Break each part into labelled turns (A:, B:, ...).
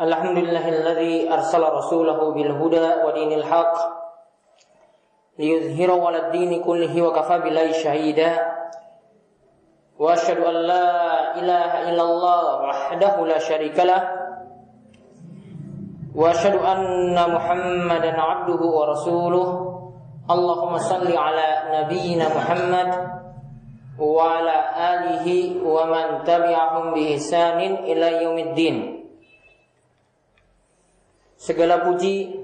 A: الحمد لله الذي أرسل رسوله بالهدى ودين الحق ليظهره على الدين كله وكفى بالله شهيدا وأشهد أن لا إله إلا الله وحده لا شريك له وأشهد أن محمدا عبده ورسوله اللهم صل على نبينا محمد وعلى آله ومن تبعهم بإحسان إلى يوم الدين Segala puji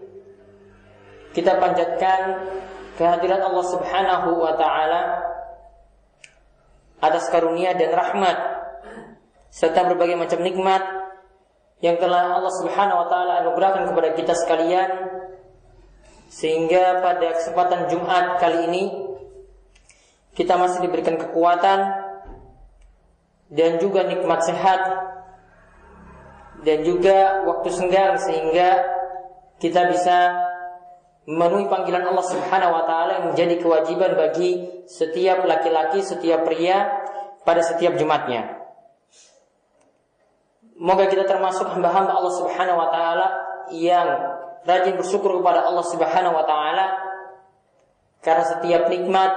A: kita panjatkan kehadiran Allah Subhanahu wa taala atas karunia dan rahmat serta berbagai macam nikmat yang telah Allah Subhanahu wa taala anugerahkan kepada kita sekalian. Sehingga pada kesempatan Jumat kali ini kita masih diberikan kekuatan dan juga nikmat sehat dan juga waktu senggang sehingga kita bisa memenuhi panggilan Allah Subhanahu wa taala yang menjadi kewajiban bagi setiap laki-laki, setiap pria pada setiap Jumatnya. Moga kita termasuk hamba-hamba Allah Subhanahu wa taala yang rajin bersyukur kepada Allah Subhanahu wa taala karena setiap nikmat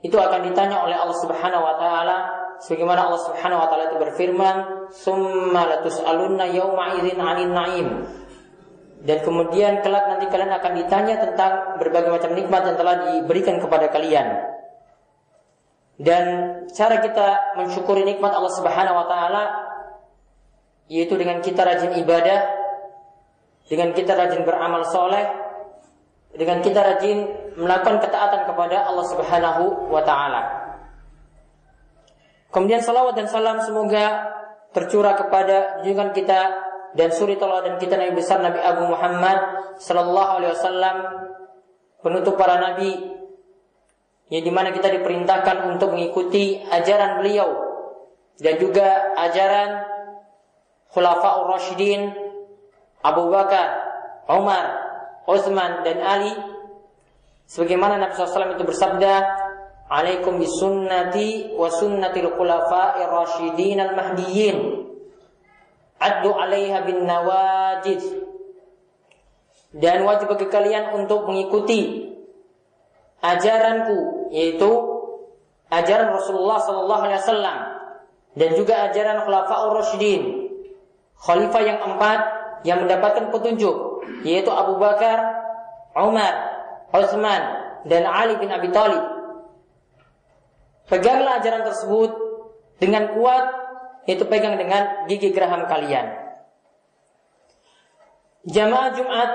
A: itu akan ditanya oleh Allah Subhanahu wa taala sebagaimana Allah Subhanahu wa taala itu berfirman, "Tsumma latus'alunna yawma idzin 'anil na'im." Dan kemudian kelak nanti kalian akan ditanya tentang berbagai macam nikmat yang telah diberikan kepada kalian. Dan cara kita mensyukuri nikmat Allah Subhanahu wa taala yaitu dengan kita rajin ibadah, dengan kita rajin beramal soleh, dengan kita rajin melakukan ketaatan kepada Allah Subhanahu wa taala. Kemudian salawat dan salam semoga tercurah kepada junjungan kita dan suri dan kita Nabi besar Nabi Abu Muhammad sallallahu alaihi wasallam penutup para nabi yang di mana kita diperintahkan untuk mengikuti ajaran beliau dan juga ajaran Khulafaur Rashidin Abu Bakar, Umar, Utsman dan Ali. Sebagaimana Nabi SAW itu bersabda alaikum bisunnati wa sunnatil khulafa'ir rasyidin al mahdiyyin addu 'alaiha bin nawajid. Dan wajib bagi kalian untuk mengikuti ajaranku yaitu ajaran Rasulullah wasallam dan juga ajaran khulafaur rasyidin. Khalifah yang empat yang mendapatkan petunjuk yaitu Abu Bakar, Umar, Utsman dan Ali bin Abi Thalib Peganglah ajaran tersebut dengan kuat, yaitu pegang dengan gigi geraham kalian. Jamaah Jumat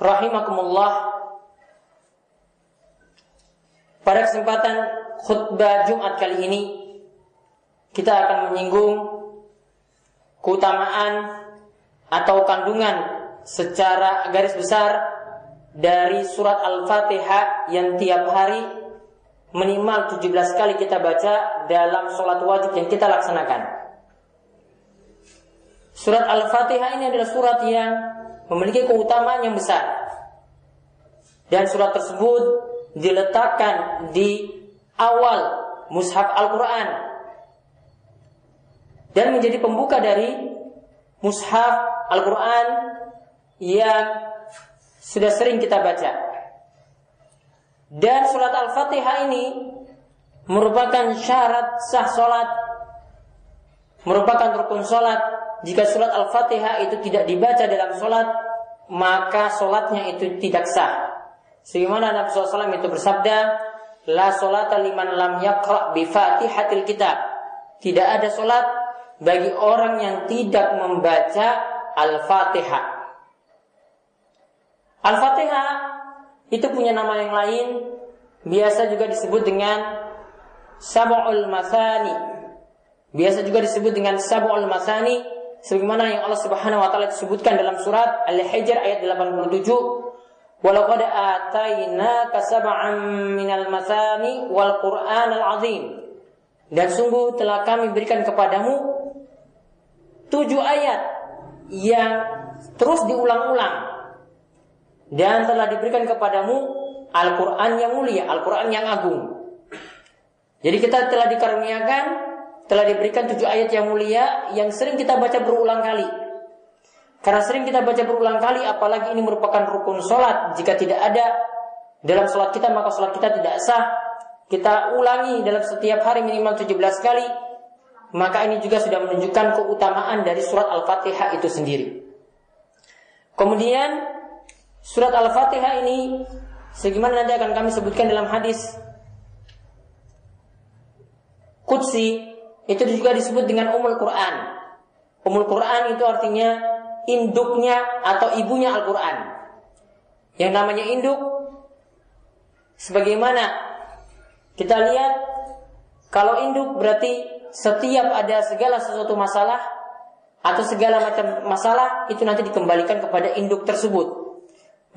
A: rahimakumullah pada kesempatan khutbah Jumat kali ini kita akan menyinggung keutamaan atau kandungan secara garis besar dari surat Al-Fatihah yang tiap hari minimal 17 kali kita baca dalam sholat wajib yang kita laksanakan. Surat Al-Fatihah ini adalah surat yang memiliki keutamaan yang besar. Dan surat tersebut diletakkan di awal mushaf Al-Quran. Dan menjadi pembuka dari mushaf Al-Quran yang sudah sering kita baca. Dan surat Al-Fatihah ini merupakan syarat sah solat, merupakan rukun solat. Jika surat Al-Fatihah itu tidak dibaca dalam solat, maka solatnya itu tidak sah. Sebagaimana Nabi SAW itu bersabda, La solata liman lam yakra bi fatihatil kitab. Tidak ada solat bagi orang yang tidak membaca Al-Fatihah. Al-Fatihah itu punya nama yang lain. Biasa juga disebut dengan sab'ul masani biasa juga disebut dengan sab'ul masani sebagaimana yang Allah Subhanahu wa taala disebutkan dalam surat Al-Hijr ayat 87 Walaqad atainaka sab'an minal masani wal Qur'anal azim dan sungguh telah kami berikan kepadamu tujuh ayat yang terus diulang-ulang dan telah diberikan kepadamu Al-Quran yang mulia, Al-Quran yang agung. Jadi kita telah dikaruniakan, telah diberikan tujuh ayat yang mulia yang sering kita baca berulang kali. Karena sering kita baca berulang kali, apalagi ini merupakan rukun sholat. Jika tidak ada dalam sholat kita, maka sholat kita tidak sah. Kita ulangi dalam setiap hari minimal 17 kali. Maka ini juga sudah menunjukkan keutamaan dari surat Al-Fatihah itu sendiri. Kemudian surat Al-Fatihah ini sebagaimana nanti akan kami sebutkan dalam hadis Qudsi itu juga disebut dengan Umul Quran. Umul Quran itu artinya induknya atau ibunya Al-Quran. Yang namanya induk, sebagaimana kita lihat, kalau induk berarti setiap ada segala sesuatu masalah atau segala macam masalah itu nanti dikembalikan kepada induk tersebut.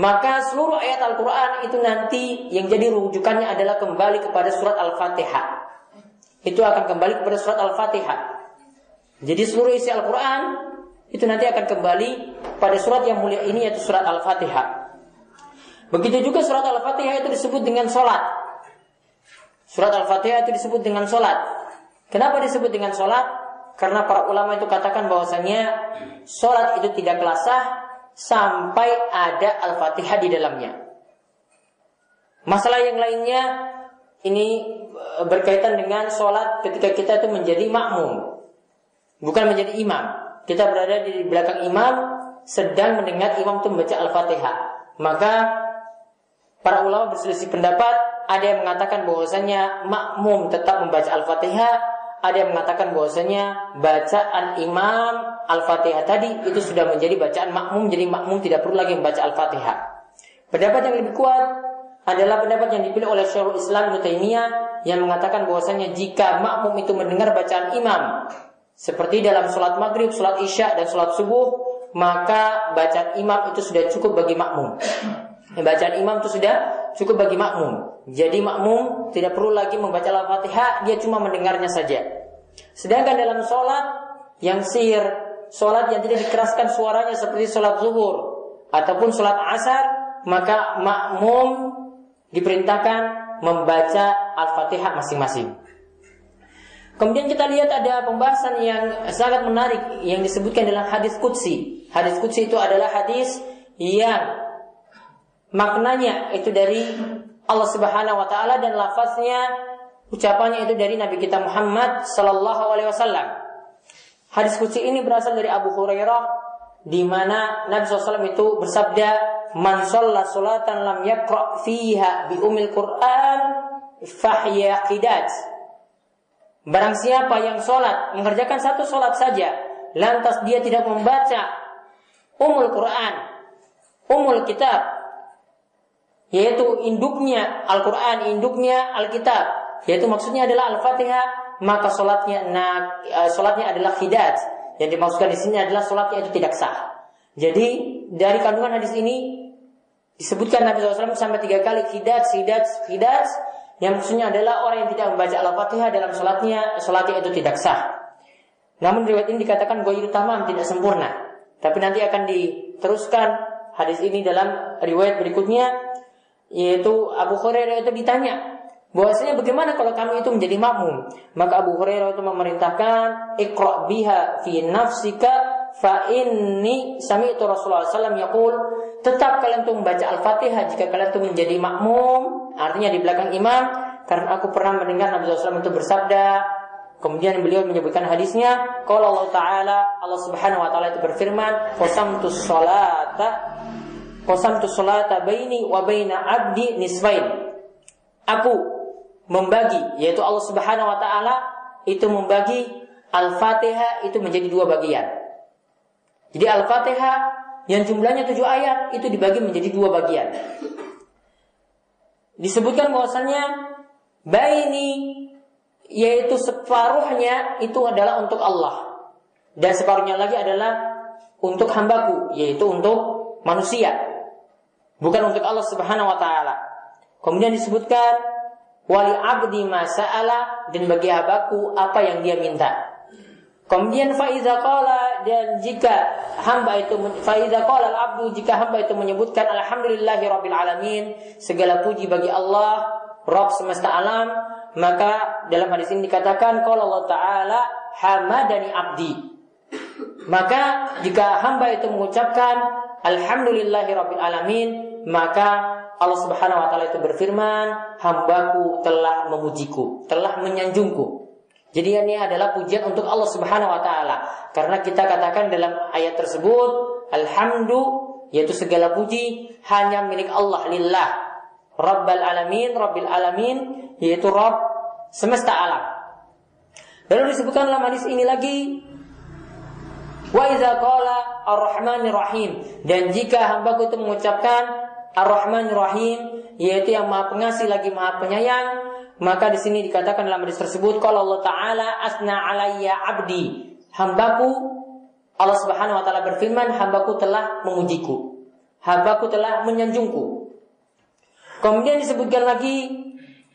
A: Maka seluruh ayat Al-Quran itu nanti yang jadi rujukannya adalah kembali kepada surat Al-Fatihah. Itu akan kembali kepada surat Al-Fatihah. Jadi seluruh isi Al-Quran itu nanti akan kembali pada surat yang mulia ini yaitu surat Al-Fatihah. Begitu juga surat Al-Fatihah itu disebut dengan solat. Surat Al-Fatihah itu disebut dengan solat. Kenapa disebut dengan solat? Karena para ulama itu katakan bahwasanya solat itu tidak kelasah sampai ada Al-Fatihah di dalamnya. Masalah yang lainnya ini e, berkaitan dengan solat ketika kita itu menjadi makmum, bukan menjadi imam kita berada di belakang imam sedang mendengar imam itu membaca Al-Fatihah. Maka para ulama berselisih pendapat, ada yang mengatakan bahwasanya makmum tetap membaca Al-Fatihah, ada yang mengatakan bahwasanya bacaan imam Al-Fatihah tadi itu sudah menjadi bacaan makmum, jadi makmum tidak perlu lagi membaca Al-Fatihah. Pendapat yang lebih kuat adalah pendapat yang dipilih oleh Syekhul Islam Ibnu yang mengatakan bahwasanya jika makmum itu mendengar bacaan imam seperti dalam sholat maghrib, sholat isya, dan sholat subuh, maka bacaan imam itu sudah cukup bagi makmum. Bacaan imam itu sudah cukup bagi makmum. Jadi makmum tidak perlu lagi membaca al-fatihah, dia cuma mendengarnya saja. Sedangkan dalam sholat yang sir, sholat yang tidak dikeraskan suaranya seperti sholat zuhur ataupun sholat asar, maka makmum diperintahkan membaca al-fatihah masing-masing. Kemudian kita lihat ada pembahasan yang sangat menarik yang disebutkan dalam hadis kutsi. Hadis kutsi itu adalah hadis yang maknanya itu dari Allah Subhanahu wa taala dan lafaznya ucapannya itu dari Nabi kita Muhammad sallallahu alaihi wasallam. Hadis kutsi ini berasal dari Abu Hurairah di mana Nabi SAW itu bersabda, "Man shalla salatan lam yaqra fiha bi umil Qur'an fahya qidat." Barang siapa yang sholat, mengerjakan satu sholat saja, lantas dia tidak membaca umul Quran, umul kitab, yaitu induknya Al-Quran, induknya Alkitab, yaitu maksudnya adalah Al-Fatihah, maka sholatnya nah, sholatnya adalah hidat. Yang dimaksudkan di sini adalah sholatnya itu tidak sah. Jadi dari kandungan hadis ini disebutkan Nabi SAW sampai tiga kali hidat, hidat, hidat, yang maksudnya adalah orang yang tidak membaca Al-Fatihah dalam sholatnya, sholatnya itu tidak sah. Namun riwayat ini dikatakan goyir tamam, tidak sempurna. Tapi nanti akan diteruskan hadis ini dalam riwayat berikutnya, yaitu Abu Hurairah itu ditanya, bahwasanya bagaimana kalau kami itu menjadi makmum? Maka Abu Hurairah itu memerintahkan, ikra biha fi nafsika fa inni sami'tu Rasulullah SAW yaqul tetap kalian tuh membaca Al-Fatihah jika kalian tuh menjadi makmum artinya di belakang imam karena aku pernah mendengar Nabi SAW itu bersabda kemudian beliau menyebutkan hadisnya kalau Allah Taala Allah Subhanahu Wa Taala itu berfirman qasamtu sholata qasamtu sholata baini wa baina abdi nisfain. Aku membagi yaitu Allah Subhanahu Wa Taala itu membagi Al-Fatihah itu menjadi dua bagian. Jadi Al-Fatihah yang jumlahnya tujuh ayat itu dibagi menjadi dua bagian. Disebutkan bahwasannya baini yaitu separuhnya itu adalah untuk Allah. Dan separuhnya lagi adalah untuk hambaku yaitu untuk manusia bukan untuk Allah Subhanahu wa taala. Kemudian disebutkan wali abdi masa'ala dan bagi hambaku apa yang dia minta. Kemudian faiza qala dan jika hamba itu faiza qala al-abdu jika hamba itu menyebutkan alhamdulillahi rabbil alamin segala puji bagi Allah Rabb semesta alam maka dalam hadis ini dikatakan qala Allah taala hamadani abdi Maka jika hamba itu mengucapkan Alhamdulillahi Rabbil Alamin Maka Allah Subhanahu Wa Taala itu berfirman Hambaku telah memujiku Telah menyanjungku jadi ini adalah pujian untuk Allah Subhanahu wa taala. Karena kita katakan dalam ayat tersebut, alhamdu yaitu segala puji hanya milik Allah lillah. Rabbal alamin, Rabbil alamin yaitu Rabb semesta alam. Lalu disebutkan dalam hadis ini lagi Wa idza qala Ar-Rahmanir Rahim dan jika hambaku itu mengucapkan Ar-Rahmanir Rahim yaitu yang Maha Pengasih lagi Maha Penyayang. Maka di sini dikatakan dalam hadis tersebut kalau Allah Taala asna alayya abdi. Hambaku Allah Subhanahu wa taala berfirman hambaku telah memujiku. Hambaku telah menyanjungku. Kemudian disebutkan lagi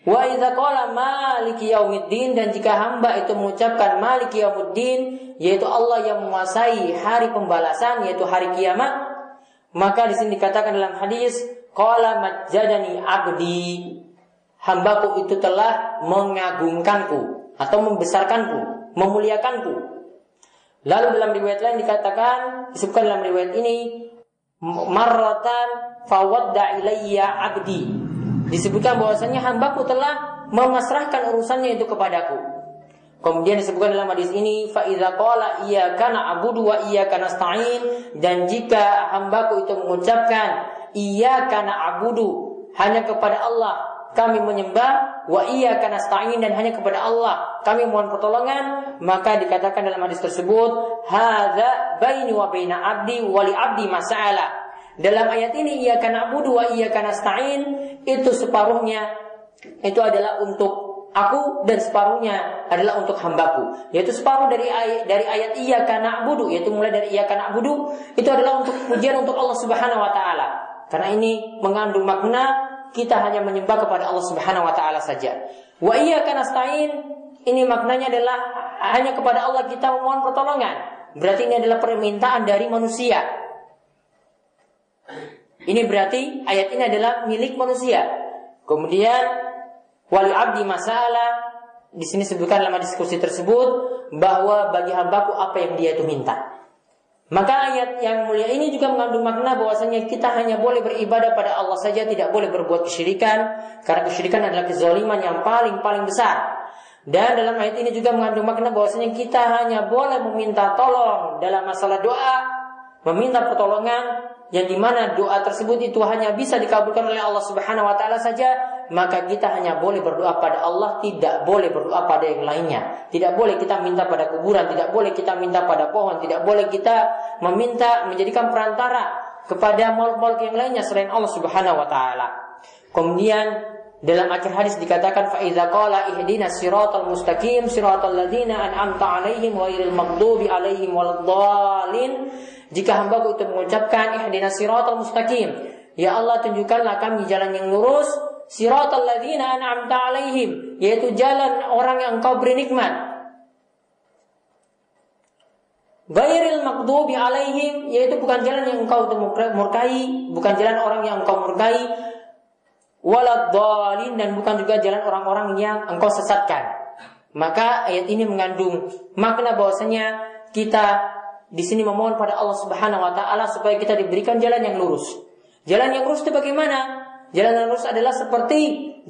A: wa idza qala maliki yaumiddin. Dan jika hamba itu mengucapkan maliki yaumiddin yaitu Allah yang menguasai hari pembalasan yaitu hari kiamat maka di sini dikatakan dalam hadis qala majjadani abdi hambaku itu telah mengagungkanku atau membesarkanku, memuliakanku. Lalu dalam riwayat lain dikatakan, disebutkan dalam riwayat ini, marratan fawadda ilayya abdi. Disebutkan bahwasanya hambaku telah memasrahkan urusannya itu kepadaku. Kemudian disebutkan dalam hadis ini, fa idza qala kana abudu wa kana nasta'in. Dan jika hambaku itu mengucapkan kana abudu hanya kepada Allah kami menyembah wa iya karena stain dan hanya kepada Allah kami mohon pertolongan maka dikatakan dalam hadis tersebut hadza baini wa baina abdi wa li abdi masalah dalam ayat ini iya karena abudu wa iya karena stain itu separuhnya itu adalah untuk aku dan separuhnya adalah untuk hambaku yaitu separuh dari ayat dari ayat iya karena abudu yaitu mulai dari iya karena abudu itu adalah untuk pujian untuk Allah Subhanahu wa taala karena ini mengandung makna kita hanya menyembah kepada Allah Subhanahu wa taala saja. Wa iyyaka nasta'in ini maknanya adalah hanya kepada Allah kita memohon pertolongan. Berarti ini adalah permintaan dari manusia. Ini berarti ayat ini adalah milik manusia. Kemudian wali abdi masalah di sini sebutkan dalam diskusi tersebut bahwa bagi hambaku apa yang dia itu minta. Maka ayat yang mulia ini juga mengandung makna bahwasanya kita hanya boleh beribadah pada Allah saja, tidak boleh berbuat kesyirikan, karena kesyirikan adalah kezaliman yang paling paling besar. Dan dalam ayat ini juga mengandung makna bahwasanya kita hanya boleh meminta tolong dalam masalah doa, meminta pertolongan yang di mana doa tersebut itu hanya bisa dikabulkan oleh Allah Subhanahu Wa Taala saja maka kita hanya boleh berdoa pada Allah, tidak boleh berdoa pada yang lainnya. Tidak boleh kita minta pada kuburan, tidak boleh kita minta pada pohon, tidak boleh kita meminta menjadikan perantara kepada makhluk yang lainnya selain Allah Subhanahu wa taala. Kemudian dalam akhir hadis dikatakan fa idza qala ihdinas siratal mustaqim siratal ladzina an'amta 'alaihim ghairil maghdubi 'alaihim waladdallin jika hambaku itu mengucapkan ihdinas siratal mustaqim ya Allah tunjukkanlah kami jalan yang lurus siratal ladzina an'amta alaihim, yaitu jalan orang yang engkau beri nikmat. Gairil makdubi alaihim yaitu bukan jalan yang engkau murkai, bukan jalan orang yang engkau murkai, waladhalin dan bukan juga jalan orang-orang yang engkau sesatkan. Maka ayat ini mengandung makna bahwasanya kita di sini memohon pada Allah Subhanahu wa taala supaya kita diberikan jalan yang lurus. Jalan yang lurus itu bagaimana? Jalan yang lurus adalah seperti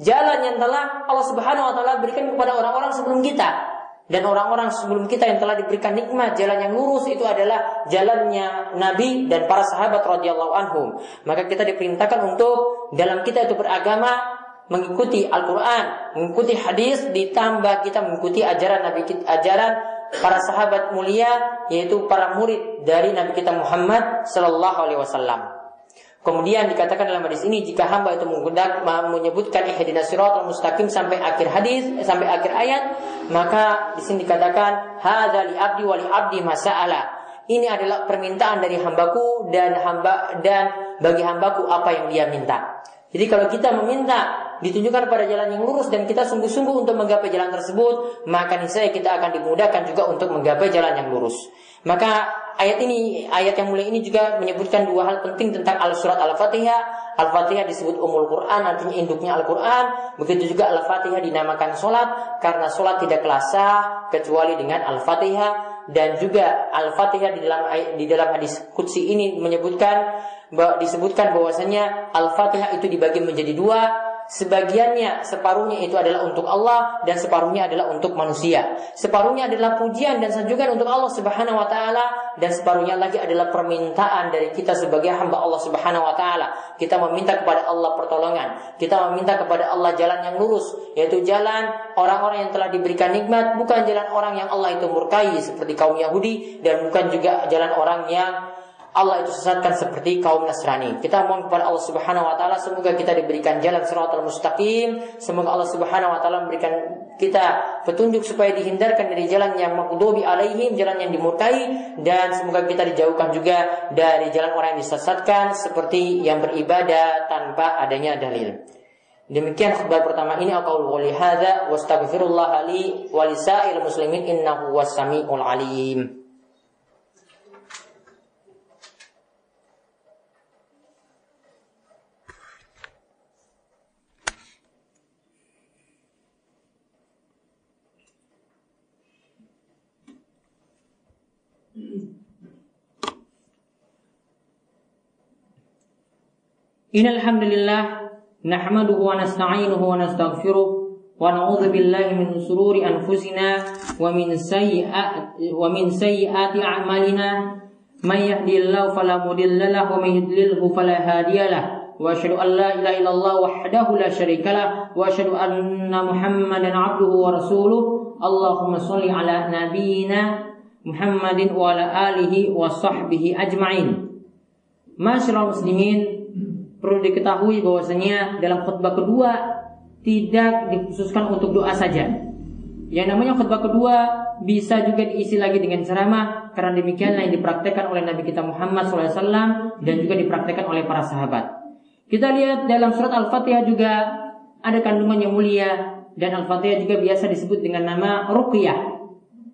A: jalan yang telah Allah Subhanahu wa taala berikan kepada orang-orang sebelum kita. Dan orang-orang sebelum kita yang telah diberikan nikmat jalan yang lurus itu adalah jalannya Nabi dan para sahabat radhiyallahu anhum. Maka kita diperintahkan untuk dalam kita itu beragama mengikuti Al-Qur'an, mengikuti hadis ditambah kita mengikuti ajaran Nabi kita, ajaran para sahabat mulia yaitu para murid dari Nabi kita Muhammad sallallahu alaihi wasallam. Kemudian dikatakan dalam hadis ini jika hamba itu menggunakan menyebutkan ihdinas siratal mustaqim sampai akhir hadis sampai akhir ayat maka di sini dikatakan hadza abdi wa li abdi masa'ala. Ini adalah permintaan dari hambaku dan hamba dan bagi hambaku apa yang dia minta. Jadi kalau kita meminta ditunjukkan pada jalan yang lurus dan kita sungguh-sungguh untuk menggapai jalan tersebut, maka niscaya kita akan dimudahkan juga untuk menggapai jalan yang lurus. Maka ayat ini, ayat yang mulia ini juga menyebutkan dua hal penting tentang al-surat Al-Fatihah. Al-Fatihah disebut umul Quran, artinya induknya Al-Quran. Begitu juga Al-Fatihah dinamakan solat, karena solat tidak kelasa kecuali dengan Al-Fatihah. dan juga Al-Fatihah di dalam di dalam hadis qudsi ini menyebutkan disebutkan bahwasanya Al-Fatihah itu dibagi menjadi dua sebagiannya separuhnya itu adalah untuk Allah dan separuhnya adalah untuk manusia. Separuhnya adalah pujian dan sanjungan untuk Allah Subhanahu wa taala dan separuhnya lagi adalah permintaan dari kita sebagai hamba Allah Subhanahu wa taala. Kita meminta kepada Allah pertolongan, kita meminta kepada Allah jalan yang lurus, yaitu jalan orang-orang yang telah diberikan nikmat, bukan jalan orang yang Allah itu murkai seperti kaum Yahudi dan bukan juga jalan orang yang Allah itu sesatkan seperti kaum Nasrani. Kita mohon kepada Allah Subhanahu wa taala semoga kita diberikan jalan siratal mustaqim. Semoga Allah Subhanahu wa taala memberikan kita petunjuk supaya dihindarkan dari jalan yang maghdubi alaihim, jalan yang dimurkai dan semoga kita dijauhkan juga dari jalan orang yang disesatkan seperti yang beribadah tanpa adanya dalil. Demikian khutbah pertama ini aku qouli hadza wastaghfirullah li wa muslimin innahu was-sami'ul alim. إن الحمد لله نحمده ونستعينه ونستغفره ونعوذ بالله من شرور أنفسنا ومن سيئات ومن سيئات أعمالنا من يهدي الله فلا مضل له ومن يضلله فلا هادي له وأشهد أن لا إله إلا الله وحده لا شريك له وأشهد أن محمدا عبده ورسوله اللهم صل على نبينا محمد وعلى آله وصحبه أجمعين Masyarul muslimin perlu diketahui bahwasanya dalam khutbah kedua tidak dikhususkan untuk doa saja. Yang namanya khutbah kedua bisa juga diisi lagi dengan ceramah karena demikianlah yang dipraktekkan oleh Nabi kita Muhammad SAW dan juga dipraktekkan oleh para sahabat. Kita lihat dalam surat Al-Fatihah juga ada kandungan yang mulia dan Al-Fatihah juga biasa disebut dengan nama ruqyah.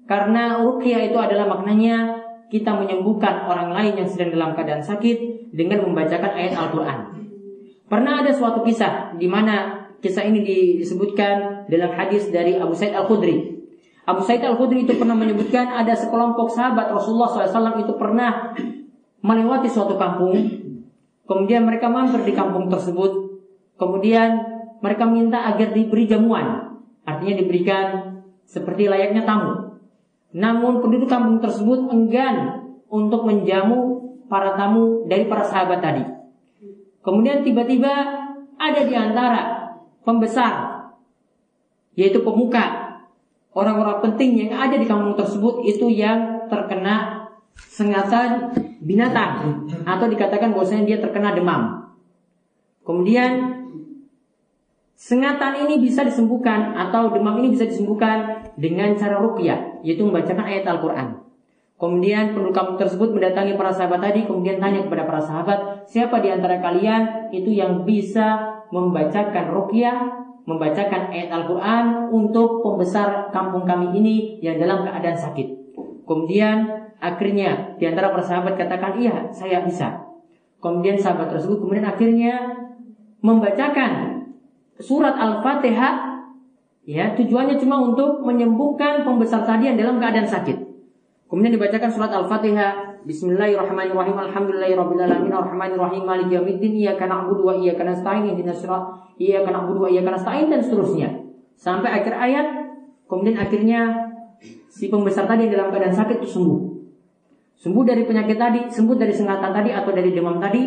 A: Karena ruqyah itu adalah maknanya kita menyembuhkan orang lain yang sedang dalam keadaan sakit dengan membacakan ayat Al-Quran. Pernah ada suatu kisah di mana kisah ini disebutkan dalam hadis dari Abu Said Al-Khudri. Abu Said Al-Khudri itu pernah menyebutkan ada sekelompok sahabat Rasulullah SAW itu pernah melewati suatu kampung. Kemudian mereka mampir di kampung tersebut. Kemudian mereka minta agar diberi jamuan. Artinya diberikan seperti layaknya tamu. Namun penduduk kampung tersebut enggan untuk menjamu para tamu dari para sahabat tadi. Kemudian tiba-tiba ada di antara pembesar, yaitu pemuka, orang-orang penting yang ada di kampung tersebut itu yang terkena sengatan binatang atau dikatakan bahwasanya dia terkena demam. Kemudian Sengatan ini bisa disembuhkan atau demam ini bisa disembuhkan dengan cara ruqyah, yaitu membacakan ayat Al-Qur'an. Kemudian penduduk kampung tersebut mendatangi para sahabat tadi, kemudian tanya kepada para sahabat, siapa di antara kalian itu yang bisa membacakan ruqyah, membacakan ayat Al-Quran untuk pembesar kampung kami ini yang dalam keadaan sakit. Kemudian akhirnya di antara para sahabat katakan, iya saya bisa. Kemudian sahabat tersebut kemudian akhirnya membacakan surat Al-Fatihah ya tujuannya cuma untuk menyembuhkan pembesar tadi yang dalam keadaan sakit. Kemudian dibacakan surat Al-Fatihah Bismillahirrahmanirrahim Alhamdulillahirabbil alamin arrahmanirrahim maliki yaumiddin iyyaka na'budu wa iyyaka nasta'in ihdinas siratal iyyaka na'budu wa iyyaka nasta'in dan seterusnya. Sampai akhir ayat kemudian akhirnya si pembesar tadi yang dalam keadaan sakit itu sembuh. Sembuh dari penyakit tadi, sembuh dari sengatan tadi atau dari demam tadi,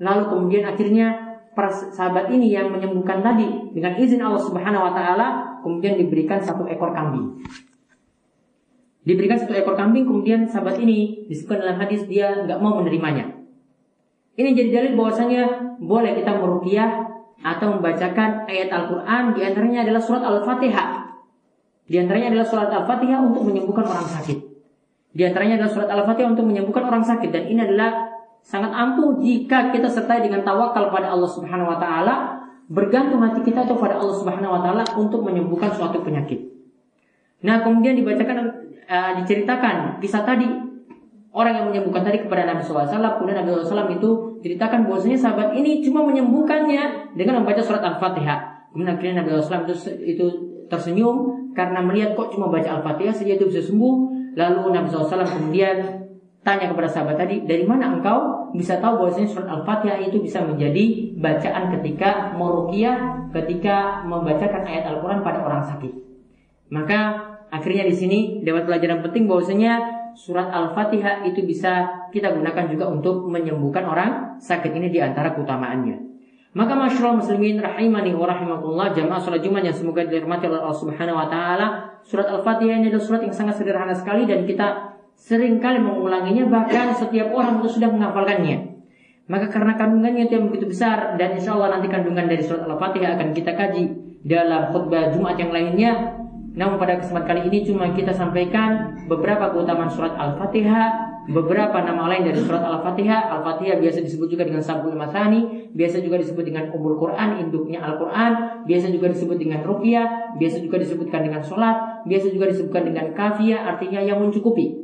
A: lalu kemudian akhirnya para sahabat ini yang menyembuhkan tadi dengan izin Allah Subhanahu wa taala kemudian diberikan satu ekor kambing. Diberikan satu ekor kambing kemudian sahabat ini disebutkan dalam hadis dia nggak mau menerimanya. Ini jadi dalil bahwasanya boleh kita meruqyah atau membacakan ayat Al-Qur'an di antaranya adalah surat Al-Fatihah. Di antaranya adalah surat Al-Fatihah untuk menyembuhkan orang sakit. Di antaranya adalah surat Al-Fatihah untuk menyembuhkan orang sakit dan ini adalah sangat ampuh jika kita sertai dengan tawakal pada Allah Subhanahu wa taala, bergantung hati kita kepada Allah Subhanahu wa taala untuk menyembuhkan suatu penyakit. Nah, kemudian dibacakan uh, diceritakan kisah tadi orang yang menyembuhkan tadi kepada Nabi SAW. Kemudian Nabi SAW itu ceritakan bahwasanya sahabat ini cuma menyembuhkannya dengan membaca surat Al-Fatihah. Kemudian akhirnya Nabi SAW itu, itu tersenyum karena melihat kok cuma baca Al-Fatihah saja itu bisa sembuh. Lalu Nabi SAW kemudian tanya kepada sahabat tadi, dari mana engkau bisa tahu bahwasanya surat Al-Fatihah itu bisa menjadi bacaan ketika meruqyah, ketika membacakan ayat Al-Quran pada orang sakit. Maka akhirnya di sini dapat pelajaran penting bahwasanya surat Al-Fatihah itu bisa kita gunakan juga untuk menyembuhkan orang sakit ini di antara keutamaannya. Maka masyarakat muslimin rahimani wa rahimakumullah jamaah salat Jumat yang semoga dirahmati oleh Allah Subhanahu wa taala. Surat Al-Fatihah ini adalah surat yang sangat sederhana sekali dan kita sering kali mengulanginya bahkan setiap orang itu sudah menghafalkannya. Maka karena kandungannya itu yang begitu besar dan insya Allah nanti kandungan dari surat Al-Fatihah akan kita kaji dalam khutbah Jumat yang lainnya. Namun pada kesempatan kali ini cuma kita sampaikan beberapa keutamaan surat Al-Fatihah beberapa nama lain dari surat Al-Fatihah. Al-Fatihah biasa disebut juga dengan Sabul Masani, biasa juga disebut dengan Umul Quran, induknya Al-Quran, biasa juga disebut dengan Ruqyah, biasa juga disebutkan dengan sholat, biasa juga disebutkan dengan kafiyah, artinya yang mencukupi.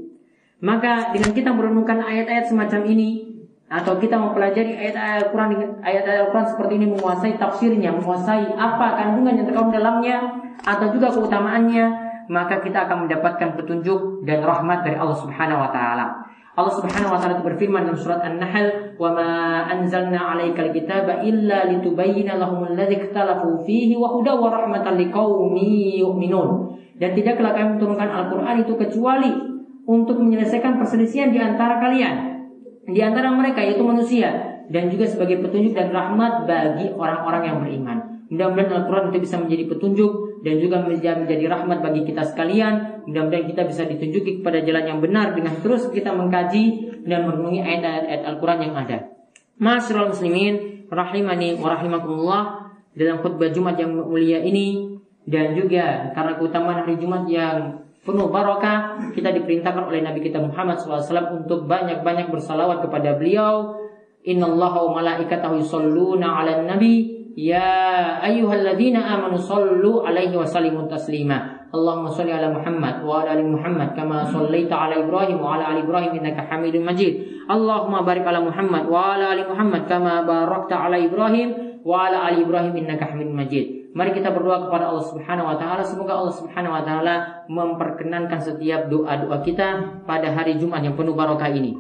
A: Maka dengan kita merenungkan ayat-ayat semacam ini, atau kita mempelajari ayat-ayat Al-Quran ayat-ayat Al-Quran seperti ini menguasai tafsirnya, menguasai apa kandungan yang terkandung dalamnya, atau juga keutamaannya, maka kita akan mendapatkan petunjuk dan rahmat dari Allah Subhanahu wa taala. Allah Subhanahu wa taala berfirman dalam surat An-Nahl, "Wa ma anzalna 'alaikal kitaba illa litubayyana lahum alladzi ikhtalafu fihi wa hudaw wa rahmatan liqaumin yu'minun." Dan tidaklah kami menurunkan Al-Qur'an itu kecuali untuk menyelesaikan perselisihan di antara kalian, di antara mereka yaitu manusia dan juga sebagai petunjuk dan rahmat bagi orang-orang yang beriman. Mudah-mudahan Al-Quran itu bisa menjadi petunjuk dan juga menjadi rahmat bagi kita sekalian. Mudah-mudahan kita bisa ditunjuki kepada jalan yang benar dengan terus kita mengkaji dan merenungi ayat-ayat Al-Quran yang ada. Masyaallah muslimin, rahimani wa rahimakumullah dalam khutbah Jumat yang mulia ini dan juga karena keutamaan hari Jumat yang penuh barakah kita diperintahkan oleh Nabi kita Muhammad SAW untuk banyak-banyak bersalawat kepada beliau. Inna Allah wa malaikatahu yusalluna ala nabi Ya ayyuhalladzina amanu sallu alaihi wa sallimu taslima. Allahumma salli ala Muhammad wa ala ali Muhammad kama sallaita ala Ibrahim wa ala ali Ibrahim innaka Hamidum Majid. Allahumma barik ala Muhammad wa ala ali Muhammad kama barakta ala Ibrahim wa ala ali Ibrahim innaka Hamidum Majid. Mari kita berdoa kepada Allah Subhanahu wa taala. Semoga Allah Subhanahu wa taala memperkenankan setiap doa-doa kita pada hari Jumat yang penuh barokah ini.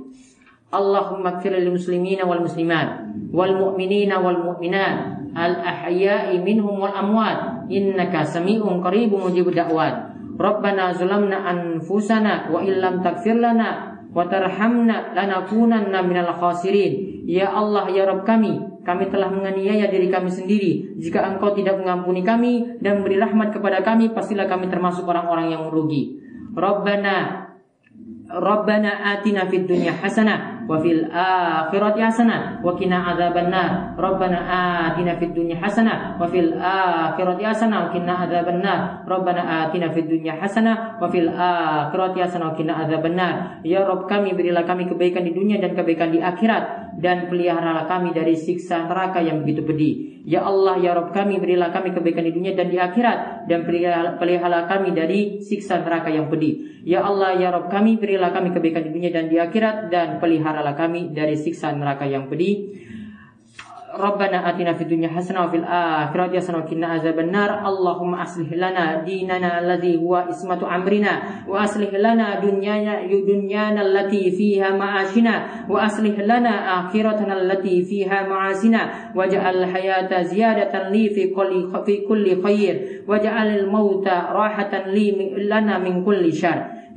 A: Allahumma kfir lil muslimina wal muslimat wal mu'minina wal mu'minat al ahya'i minhum wal amwat. Innaka sami'un qaribun mujibud da'wat. Rabbana zulamna anfusana wa illam taghfir lana wa tarhamna lanakunanna minal khasirin. Ya Allah ya Rabb kami kami telah menganiaya diri kami sendiri. Jika engkau tidak mengampuni kami dan beri rahmat kepada kami pastilah kami termasuk orang-orang yang merugi. Rabbana Rabbana atina fid dunya hasanah wa fil akhirati hasanah wa qina adzabannar. Rabbana atina fid dunya hasanah wa fil akhirati hasanah wa qina adzabannar. Rabbana atina fid dunya hasanah wa fil akhirati hasanah wa qina adzabannar. Ya rabb kami berilah kami kebaikan di dunia dan kebaikan di akhirat. Dan peliharalah kami dari siksa neraka yang begitu pedih ya Allah ya rabb kami berilah kami kebaikan di dunia dan di akhirat dan peliharalah kami dari siksa neraka yang pedih ya Allah ya rabb kami berilah kami kebaikan di dunia dan di akhirat dan pelihara peliharalah kami dari siksa neraka yang pedih. Rabbana atina fid dunya hasanah wa fil akhirati hasanah wa qina azabannar. Allahumma aslih lana dinana alladhi huwa ismatu amrina wa aslih lana dunyana dunyana allati fiha ma'ashina wa aslih lana akhiratana allati fiha ma'asina waj'al hayata ziyadatan li fi kulli fi kulli khair waj'al al mauta rahatan li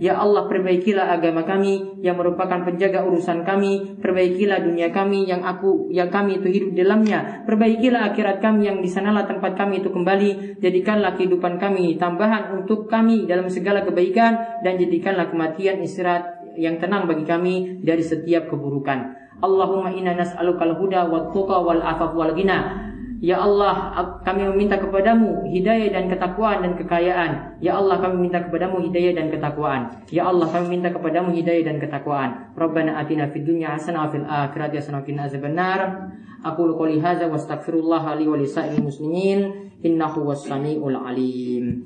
A: Ya Allah perbaikilah agama kami yang merupakan penjaga urusan kami, perbaikilah dunia kami yang aku yang kami itu hidup dalamnya, perbaikilah akhirat kami yang di sanalah tempat kami itu kembali, jadikanlah kehidupan kami tambahan untuk kami dalam segala kebaikan dan jadikanlah kematian istirahat yang tenang bagi kami dari setiap keburukan. Allahumma inna nas'alukal huda wat tuqa wal afaf wal ghina. Ya Allah, kami meminta kepadamu hidayah dan ketakwaan dan kekayaan. Ya Allah, kami minta kepadamu hidayah dan ketakwaan. Ya Allah, kami minta kepadamu hidayah dan ketakwaan. Rabbana atina fid dunya hasanah wa fil akhirati hasanah wa qina azabannar. Aku qouli hadza wa astaghfirullah li wa lisa'il muslimin innahu was samiul alim.